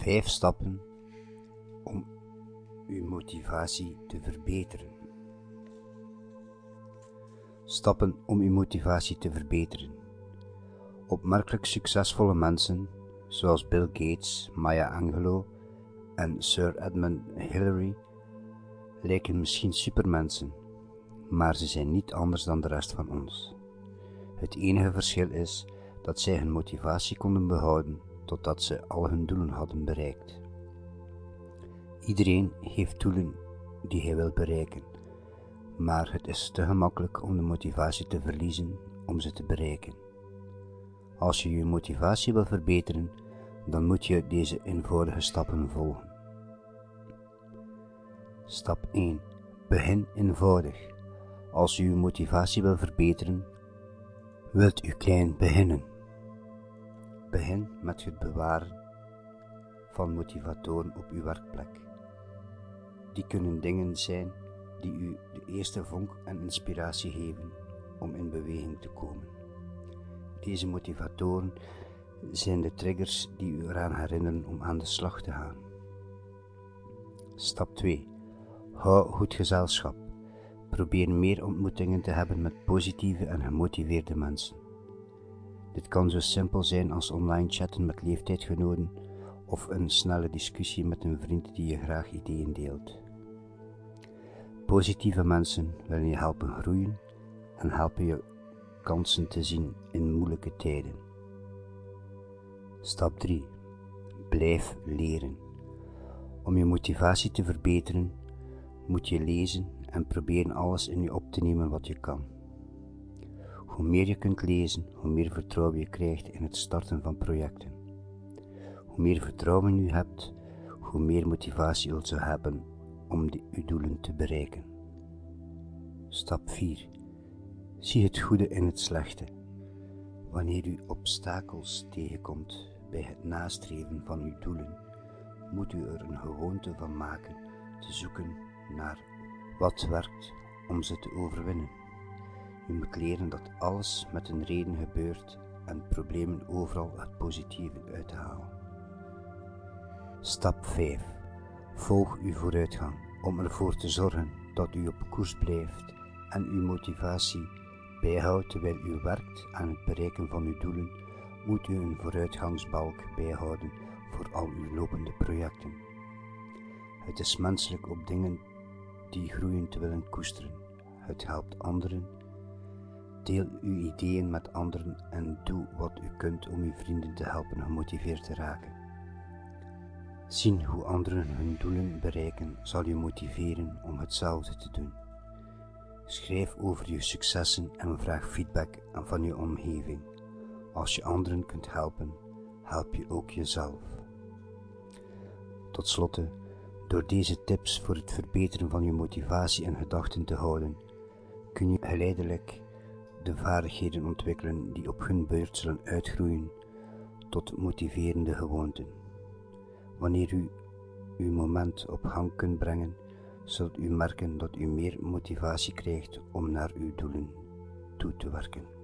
Vijf stappen om uw motivatie te verbeteren. Stappen om uw motivatie te verbeteren. Opmerkelijk succesvolle mensen, zoals Bill Gates, Maya Angelou en Sir Edmund Hillary, lijken misschien supermensen, maar ze zijn niet anders dan de rest van ons. Het enige verschil is dat zij hun motivatie konden behouden totdat ze al hun doelen hadden bereikt. Iedereen heeft doelen die hij wil bereiken, maar het is te gemakkelijk om de motivatie te verliezen om ze te bereiken. Als je je motivatie wil verbeteren, dan moet je deze eenvoudige stappen volgen. Stap 1. Begin eenvoudig. Als u uw motivatie wil verbeteren, wilt u klein beginnen. Begin met het bewaren van motivatoren op uw werkplek. Die kunnen dingen zijn die u de eerste vonk en inspiratie geven om in beweging te komen. Deze motivatoren zijn de triggers die u eraan herinneren om aan de slag te gaan. Stap 2. Hou goed gezelschap. Probeer meer ontmoetingen te hebben met positieve en gemotiveerde mensen. Dit kan zo simpel zijn als online chatten met leeftijdgenoten of een snelle discussie met een vriend die je graag ideeën deelt. Positieve mensen willen je helpen groeien en helpen je kansen te zien in moeilijke tijden. Stap 3. Blijf leren. Om je motivatie te verbeteren, moet je lezen en proberen alles in je op te nemen wat je kan. Hoe meer je kunt lezen, hoe meer vertrouwen je krijgt in het starten van projecten. Hoe meer vertrouwen je hebt, hoe meer motivatie je zult hebben om uw doelen te bereiken. Stap 4. Zie het goede in het slechte. Wanneer u obstakels tegenkomt bij het nastreven van uw doelen, moet u er een gewoonte van maken te zoeken naar wat werkt om ze te overwinnen. U moet leren dat alles met een reden gebeurt en problemen overal het positieve uit te halen. Stap 5. Volg uw vooruitgang om ervoor te zorgen dat u op koers blijft en uw motivatie bijhoudt terwijl u werkt aan het bereiken van uw doelen, moet u een vooruitgangsbalk bijhouden voor al uw lopende projecten. Het is menselijk op dingen die groeien te willen koesteren. Het helpt anderen. Deel uw ideeën met anderen en doe wat u kunt om uw vrienden te helpen gemotiveerd te raken. Zien hoe anderen hun doelen bereiken zal je motiveren om hetzelfde te doen. Schrijf over je successen en vraag feedback van je omgeving. Als je anderen kunt helpen, help je ook jezelf. Tot slotte, door deze tips voor het verbeteren van je motivatie en gedachten te houden, kun je geleidelijk de vaardigheden ontwikkelen die op hun beurt zullen uitgroeien tot motiverende gewoonten. Wanneer u uw moment op gang kunt brengen, zult u merken dat u meer motivatie krijgt om naar uw doelen toe te werken.